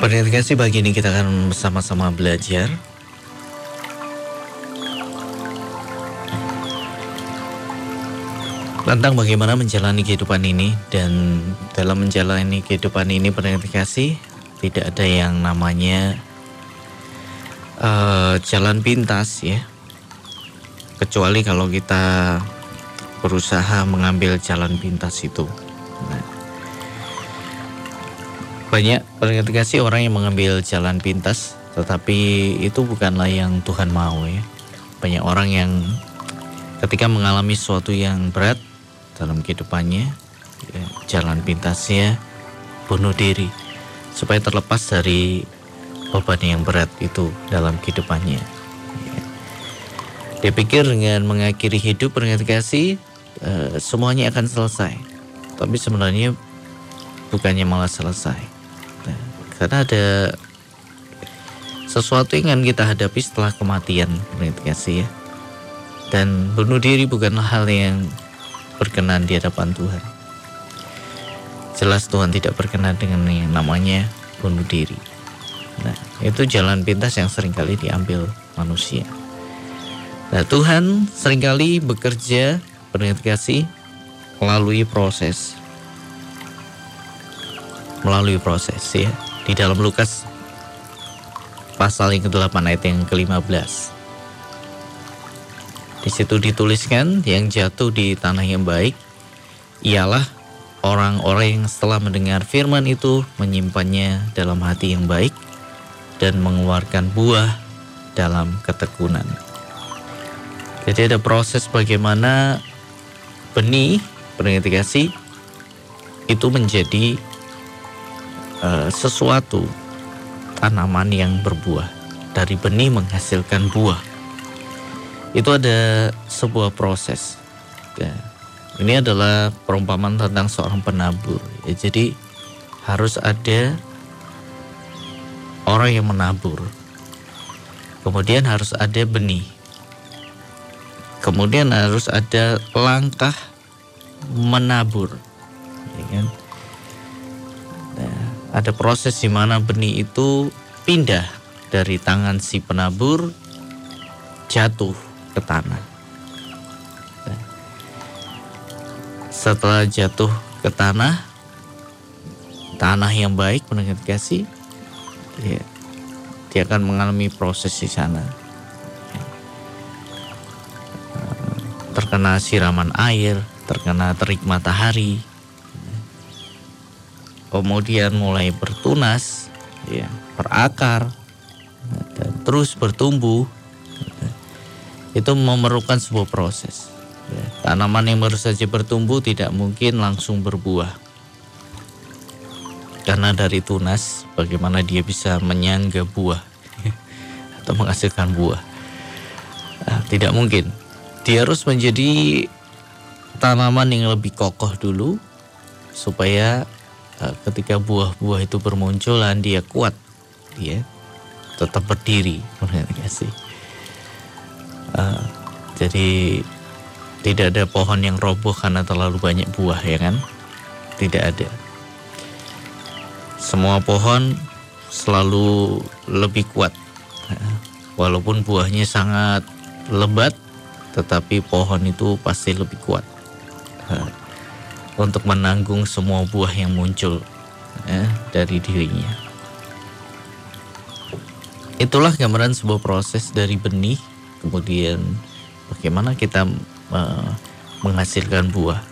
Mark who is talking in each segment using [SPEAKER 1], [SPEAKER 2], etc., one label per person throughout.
[SPEAKER 1] Pendengar kasih pagi ini kita akan bersama-sama belajar. Tentang bagaimana menjalani kehidupan ini dan dalam menjalani kehidupan ini pendengar tidak ada yang namanya uh, jalan pintas ya. Kecuali kalau kita berusaha mengambil jalan pintas itu. Nah, banyak kasih orang yang mengambil jalan pintas, tetapi itu bukanlah yang Tuhan mau ya. Banyak orang yang ketika mengalami sesuatu yang berat dalam kehidupannya, ya, jalan pintasnya bunuh diri supaya terlepas dari beban yang berat itu dalam kehidupannya. Ya. Dia pikir dengan mengakhiri hidup kasih uh, semuanya akan selesai, tapi sebenarnya bukannya malah selesai karena ada sesuatu yang akan kita hadapi setelah kematian, kasih ya. Dan bunuh diri bukanlah hal yang berkenan di hadapan Tuhan. Jelas Tuhan tidak berkenan dengan yang namanya bunuh diri. Nah, itu jalan pintas yang sering kali diambil manusia. Nah, Tuhan sering kali bekerja kasih melalui proses. Melalui proses ya di dalam Lukas pasal yang ke-8 ayat yang ke-15. Di situ dituliskan yang jatuh di tanah yang baik ialah orang-orang yang setelah mendengar firman itu menyimpannya dalam hati yang baik dan mengeluarkan buah dalam ketekunan. Jadi ada proses bagaimana benih kasih itu menjadi uh, sesuatu tanaman yang berbuah. Dari benih menghasilkan buah. Itu ada sebuah proses. Ya. ini adalah perumpamaan tentang seorang penabur. Ya, jadi harus ada orang yang menabur. Kemudian harus ada benih. Kemudian harus ada langkah menabur. Ya kan? Ada proses di mana benih itu pindah dari tangan si penabur jatuh ke tanah. Setelah jatuh ke tanah, tanah yang baik mendengar kasih, ya, dia akan mengalami proses di sana. Terkena siraman air, terkena terik matahari, kemudian mulai bertunas, ya, berakar, dan terus bertumbuh, itu memerlukan sebuah proses. Ya, tanaman yang baru saja bertumbuh tidak mungkin langsung berbuah. Karena dari tunas, bagaimana dia bisa menyangga buah atau menghasilkan buah? Nah, tidak mungkin. Dia harus menjadi tanaman yang lebih kokoh dulu supaya ketika buah-buah itu bermunculan dia kuat. Dia tetap berdiri. Kasih. Uh, jadi tidak ada pohon yang roboh karena terlalu banyak buah ya kan? Tidak ada. Semua pohon selalu lebih kuat. Walaupun buahnya sangat lebat tetapi pohon itu pasti lebih kuat untuk menanggung semua buah yang muncul ya, dari dirinya. Itulah gambaran sebuah proses dari benih, kemudian bagaimana kita uh, menghasilkan buah.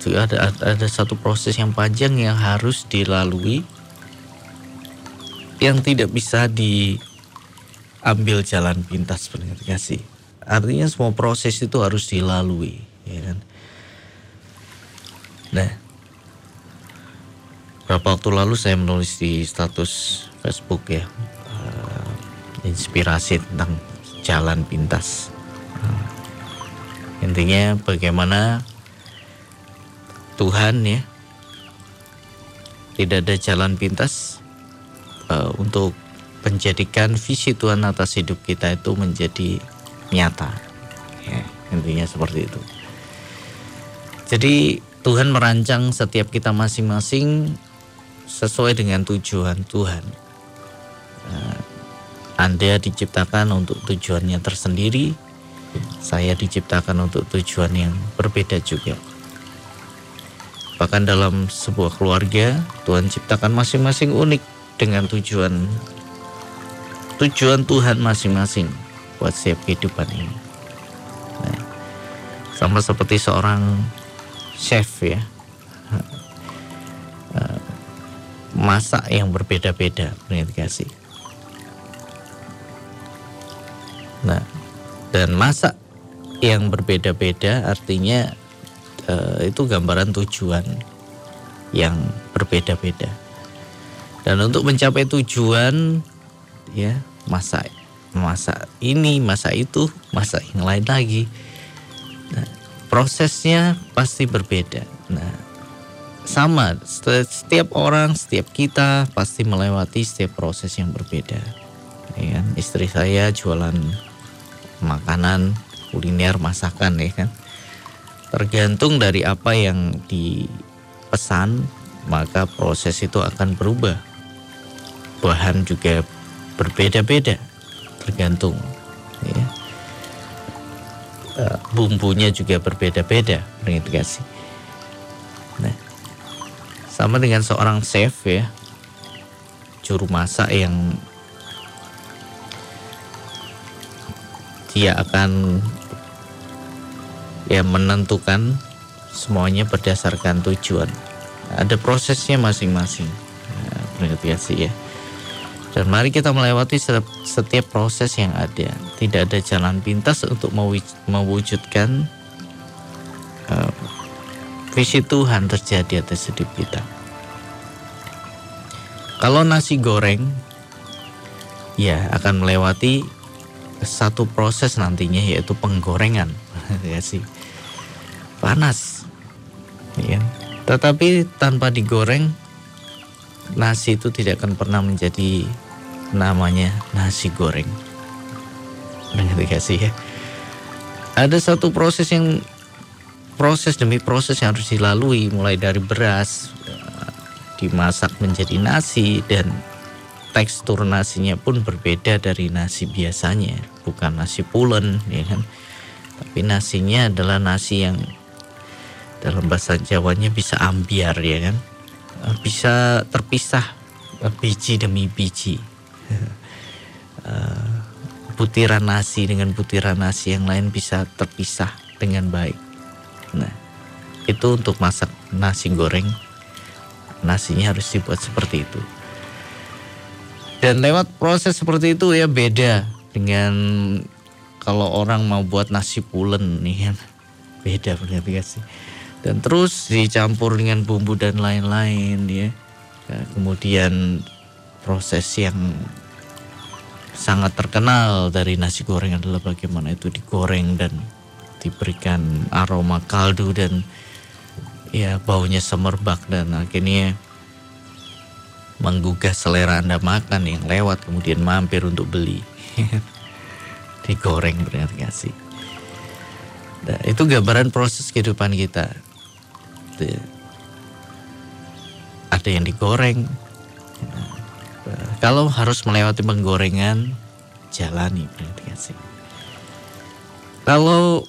[SPEAKER 1] Juga ada, ada satu proses yang panjang yang harus dilalui, yang tidak bisa diambil jalan pintas pendengar. Artinya semua proses itu harus dilalui, ya kan? Nah, beberapa waktu lalu saya menulis di status Facebook ya, uh, inspirasi tentang jalan pintas. Uh, intinya bagaimana Tuhan ya tidak ada jalan pintas uh, untuk menjadikan visi Tuhan atas hidup kita itu menjadi nyata. Ya, intinya seperti itu. Jadi Tuhan merancang setiap kita masing-masing sesuai dengan tujuan Tuhan. uh, Anda diciptakan untuk tujuannya tersendiri, saya diciptakan untuk tujuan yang berbeda juga. Bahkan dalam sebuah keluarga, Tuhan ciptakan masing-masing unik dengan tujuan tujuan Tuhan masing-masing buat setiap kehidupan ini. Nah, sama seperti seorang chef ya, eh, masak yang berbeda-beda, kasih. Nah, dan masak yang berbeda-beda artinya uh, itu gambaran tujuan yang berbeda-beda. Dan untuk mencapai tujuan ya masa masa ini, masa itu, masa yang lain lagi. Prosesnya pasti berbeda. Nah, sama setiap orang, setiap kita pasti melewati setiap proses yang berbeda. Ya kan? Istri saya jualan makanan, kuliner, masakan ya kan Tergantung dari apa yang dipesan, maka proses itu akan berubah. Bahan juga berbeda-beda, tergantung. Eh, bumbunya juga berbeda-beda, kasih. Nah, sama dengan seorang chef ya, juru masak yang dia akan ya menentukan semuanya berdasarkan tujuan. Ada prosesnya masing-masing. Ya, ya. Dan mari kita melewati setiap proses yang ada. Tidak ada jalan pintas untuk mewujudkan uh, visi Tuhan terjadi atas hidup kita. Kalau nasi goreng, ya akan melewati satu proses nantinya yaitu penggorengan, ya sih panas. Ya. Tetapi tanpa digoreng nasi itu tidak akan pernah menjadi namanya nasi goreng. Ngerti gak ya? Ada satu proses yang proses demi proses yang harus dilalui mulai dari beras dimasak menjadi nasi dan tekstur nasinya pun berbeda dari nasi biasanya bukan nasi pulen ya kan tapi nasinya adalah nasi yang dalam bahasa Jawanya bisa ambiar ya kan bisa terpisah eh, biji demi biji. Eh, butiran nasi dengan butiran nasi yang lain bisa terpisah dengan baik. Nah itu untuk masak nasi goreng. Nasinya harus dibuat seperti itu. Dan lewat proses seperti itu ya beda dengan kalau orang mau buat nasi pulen nih kan. Beda benar sih dan terus dicampur dengan bumbu dan lain-lain ya. ya kemudian proses yang sangat terkenal dari nasi goreng adalah bagaimana itu digoreng dan diberikan aroma kaldu dan ya baunya semerbak dan akhirnya menggugah selera Anda makan yang lewat kemudian mampir untuk beli. digoreng berarti sih. Nah, itu gambaran proses kehidupan kita gitu ya. Ada yang digoreng. kalau harus melewati penggorengan, jalani berarti kasih. Kalau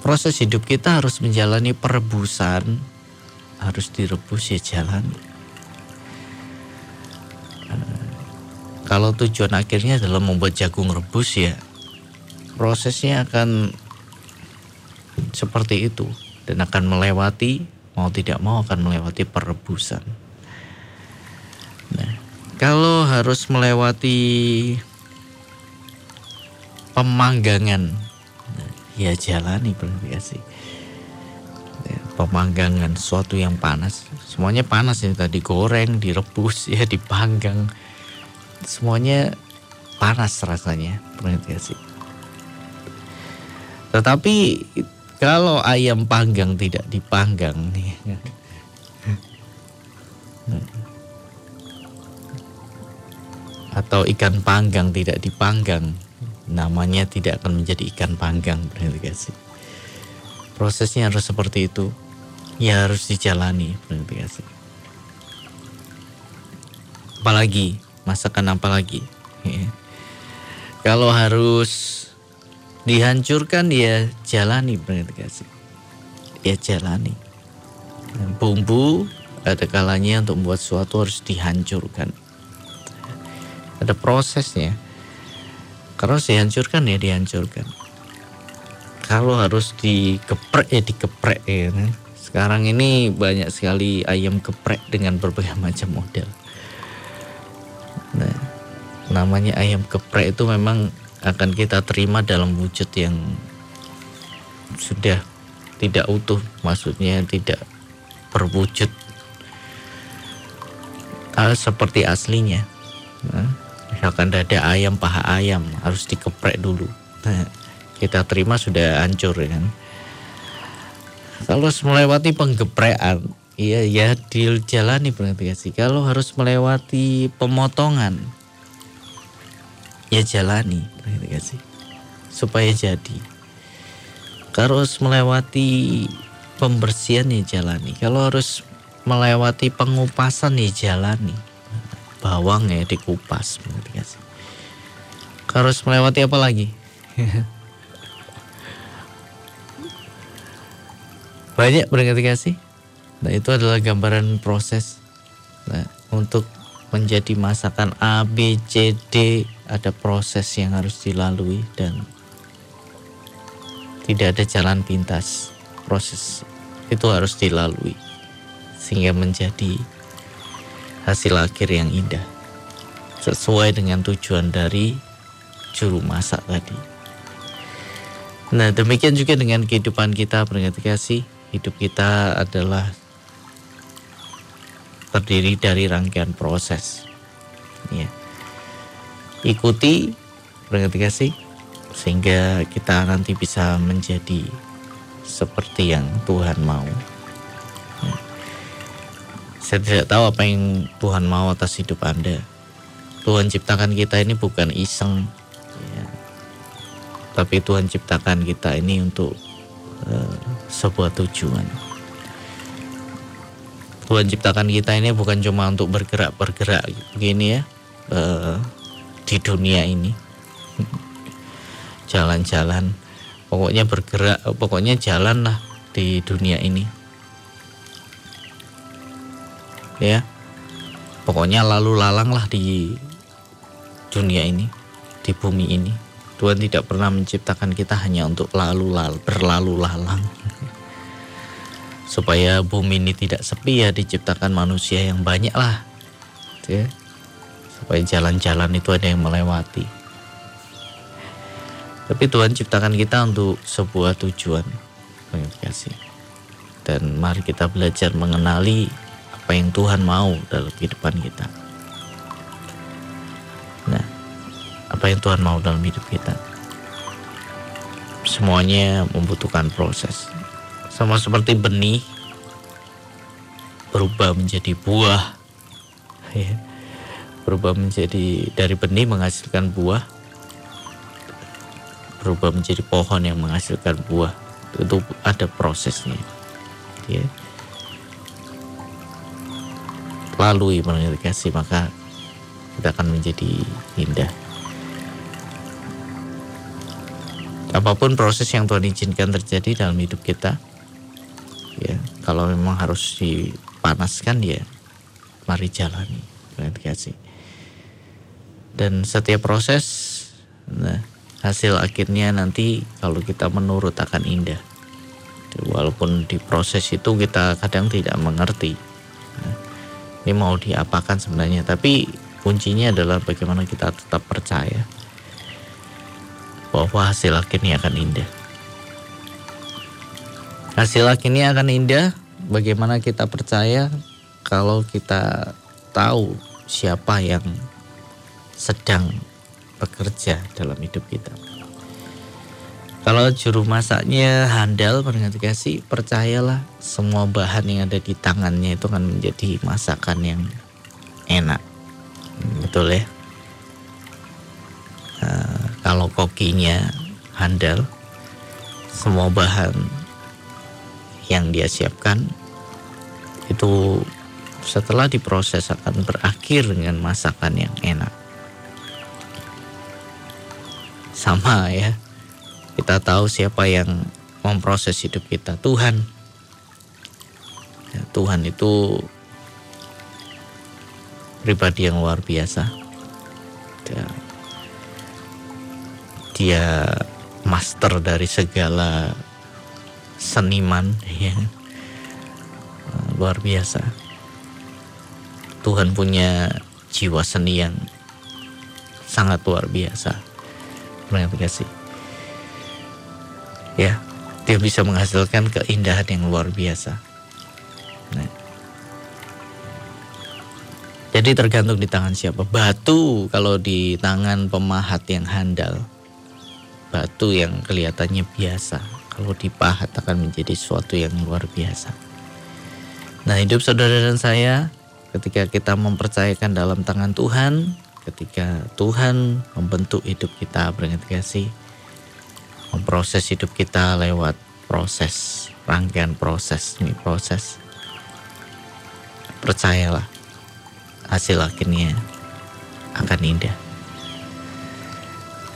[SPEAKER 1] proses hidup kita harus menjalani perebusan, harus direbus ya jalani. Kalau tujuan akhirnya adalah membuat jagung rebus ya, prosesnya akan seperti itu dan akan melewati mau tidak mau akan melewati perebusan. Nah, kalau harus melewati pemanggangan, nah, ya jalani sih. Ya, pemanggangan suatu yang panas, semuanya panas ya tadi goreng, direbus, ya dipanggang, semuanya panas rasanya, sih. Tetapi kalau ayam panggang tidak dipanggang nih. Atau ikan panggang tidak dipanggang, namanya tidak akan menjadi ikan panggang Prosesnya harus seperti itu. Ya harus dijalani berarti Apalagi masakan apa lagi? Ya. Kalau harus dihancurkan ya jalani berarti kasih. Ya jalani. Bumbu ada kalanya untuk membuat sesuatu harus dihancurkan. Ada prosesnya. Kalau dihancurkan ya dihancurkan. Kalau harus dikeprek ya dikeprek ya. Kan? Sekarang ini banyak sekali ayam geprek dengan berbagai macam model. Nah, namanya ayam geprek itu memang akan kita terima dalam wujud yang sudah tidak utuh, maksudnya tidak berwujud uh, seperti aslinya. Nah, misalkan dada ayam, paha ayam harus dikeprek dulu. Nah, kita terima sudah hancur ya kan. Kalau melewati penggeprekan, iya ya dijalani berarti sih. Kalau harus melewati pemotongan, ya jalani sih. Supaya jadi. Harus melewati pembersihan ya jalani. Kalau harus melewati pengupasan ya jalani. Bawang ya dikupas sih? Kalau harus melewati apa lagi? Banyak berarti sih? Nah itu adalah gambaran proses. Nah untuk menjadi masakan A, B, C, D ada proses yang harus dilalui dan tidak ada jalan pintas. Proses itu harus dilalui sehingga menjadi hasil akhir yang indah sesuai dengan tujuan dari juru masak tadi. Nah demikian juga dengan kehidupan kita berarti kasih hidup kita adalah terdiri dari rangkaian proses. Ya. Ikuti sih sehingga kita nanti bisa menjadi seperti yang Tuhan mau. Ya. Saya tidak tahu apa yang Tuhan mau atas hidup Anda. Tuhan ciptakan kita ini bukan iseng, ya. tapi Tuhan ciptakan kita ini untuk uh, sebuah tujuan. Tuhan ciptakan kita ini bukan cuma untuk bergerak-bergerak begini ya uh, di dunia ini. Jalan-jalan, pokoknya bergerak, pokoknya jalan lah di dunia ini. Ya, pokoknya lalu lalang lah di dunia ini, di bumi ini. Tuhan tidak pernah menciptakan kita hanya untuk lalu lalu berlalu lalang supaya bumi ini tidak sepi ya diciptakan manusia yang banyak lah. Ya. supaya jalan-jalan itu ada yang melewati. Tapi Tuhan ciptakan kita untuk sebuah tujuan. Kasih. Dan mari kita belajar mengenali apa yang Tuhan mau dalam kehidupan kita. Nah apa yang Tuhan mau dalam hidup kita? Semuanya membutuhkan proses sama seperti benih berubah menjadi buah. Ya. berubah menjadi dari benih menghasilkan buah berubah menjadi pohon yang menghasilkan buah. Itu ada prosesnya. Ya. Lalui kasih maka kita akan menjadi indah. Apa pun proses yang Tuhan izinkan terjadi dalam hidup kita ya kalau memang harus dipanaskan ya mari jalani. Kasih dan setiap proses nah hasil akhirnya nanti kalau kita menurut akan indah. Walaupun di proses itu kita kadang tidak mengerti nah, ini mau diapakan sebenarnya. Tapi kuncinya adalah bagaimana kita tetap percaya bahwa hasil akhirnya akan indah Hasil akhirnya akan indah. Bagaimana kita percaya kalau kita tahu siapa yang sedang bekerja dalam hidup kita. Kalau juru masaknya handal kasih percayalah semua bahan yang ada di tangannya itu akan menjadi masakan yang enak. Betul ya? Uh, kalau kokinya handal, semua bahan yang dia siapkan itu setelah diproses akan berakhir dengan masakan yang enak. Sama ya, kita tahu siapa yang memproses hidup kita, Tuhan. Ya, Tuhan itu pribadi yang luar biasa. Dia, dia master dari segala seniman ya luar biasa. Tuhan punya jiwa seni yang sangat luar biasa. Terima kasih. Ya dia bisa menghasilkan keindahan yang luar biasa. Nah. jadi tergantung di tangan siapa. Batu kalau di tangan pemahat yang handal. Batu yang kelihatannya biasa kalau dipahat akan menjadi sesuatu yang luar biasa Nah hidup saudara dan saya ketika kita mempercayakan dalam tangan Tuhan, ketika Tuhan membentuk hidup kita beringat kasih, memproses hidup kita lewat proses, rangkaian proses demi proses. Percayalah, hasil akhirnya akan indah.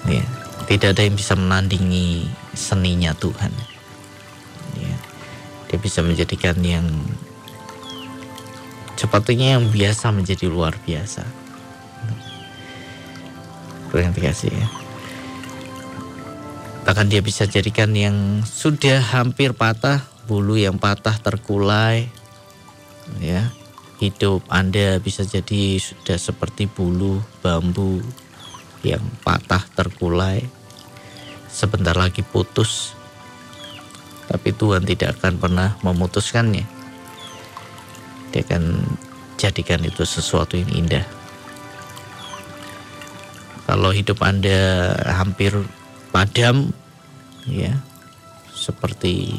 [SPEAKER 1] Ya, tidak ada yang bisa menandingi seninya Tuhan. Ya, dia bisa menjadikan yang sepertinya yang biasa menjadi luar biasa. Terima kasih ya. Bahkan dia bisa jadikan yang sudah hampir patah, bulu yang patah terkulai, ya. Hidup Anda bisa jadi sudah seperti bulu bambu yang patah terkulai, sebentar lagi putus, tapi Tuhan tidak akan pernah memutuskannya dia akan jadikan itu sesuatu yang indah. Kalau hidup Anda hampir padam, ya, seperti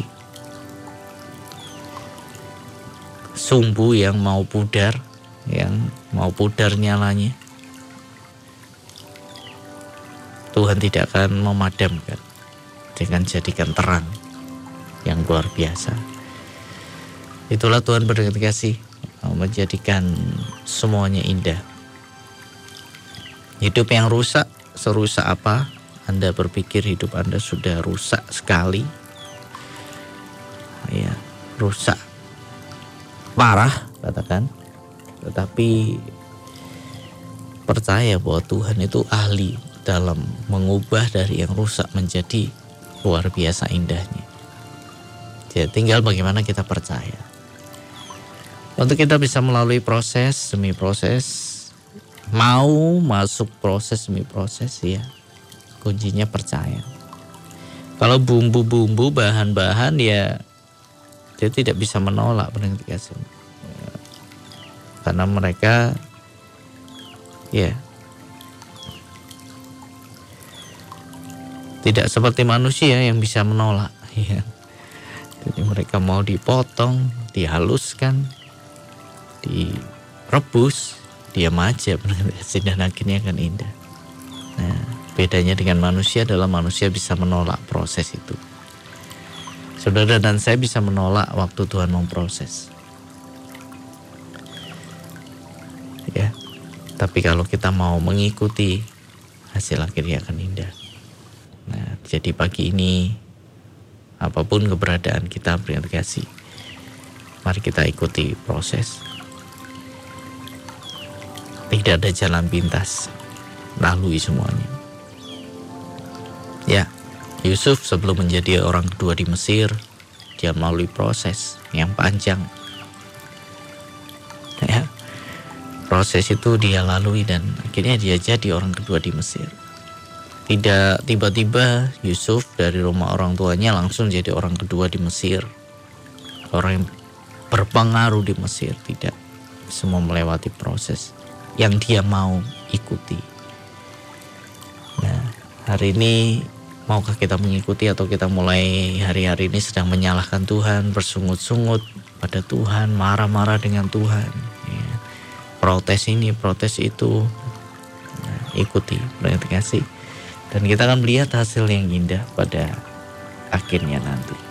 [SPEAKER 1] sumbu yang mau pudar, yang mau pudar nyalanya, Tuhan tidak akan memadamkan dengan jadikan terang yang luar biasa. Itulah Tuhan berterima kasih menjadikan semuanya indah. Hidup yang rusak, serusak apa? Anda berpikir hidup Anda sudah rusak sekali. Ya, rusak. Parah katakan. Tetapi percaya bahwa Tuhan itu ahli dalam mengubah dari yang rusak menjadi luar biasa indahnya. Jadi tinggal bagaimana kita percaya. Untuk kita bisa melalui proses demi proses, mau masuk proses demi proses ya, kuncinya percaya. Kalau bumbu-bumbu, bahan-bahan ya dia tidak bisa menolak penelitian karena mereka ya tidak seperti manusia yang bisa menolak ya. Jadi mereka mau dipotong, dihaluskan, direbus diam aja. Dan akhirnya akan indah. Nah bedanya dengan manusia adalah manusia bisa menolak proses itu. Saudara dan saya bisa menolak waktu Tuhan memproses. Ya tapi kalau kita mau mengikuti hasil akhirnya akan indah jadi pagi ini apa pun keberadaan kita beri kasih mari kita ikuti proses tidak ada jalan pintas. Lalui semuanya. Ya, Yusuf sebelum menjadi orang kedua di Mesir, dia melalui proses yang panjang. Ya, proses itu dia lalui dan akhirnya dia jadi orang kedua di Mesir. Tidak tiba-tiba Yusuf dari rumah orang tuanya langsung jadi orang kedua di Mesir. Orang yang berpengaruh di Mesir, tidak. Semua melewati proses yang dia mau ikuti. Nah, hari ini maukah kita mengikuti atau kita mulai hari-hari ini sedang menyalahkan Tuhan, bersungut-sungut pada Tuhan, marah-marah dengan Tuhan, ya. protes ini, protes itu, nah, ikuti, berarti kasih, dan kita akan melihat hasil yang indah pada akhirnya nanti.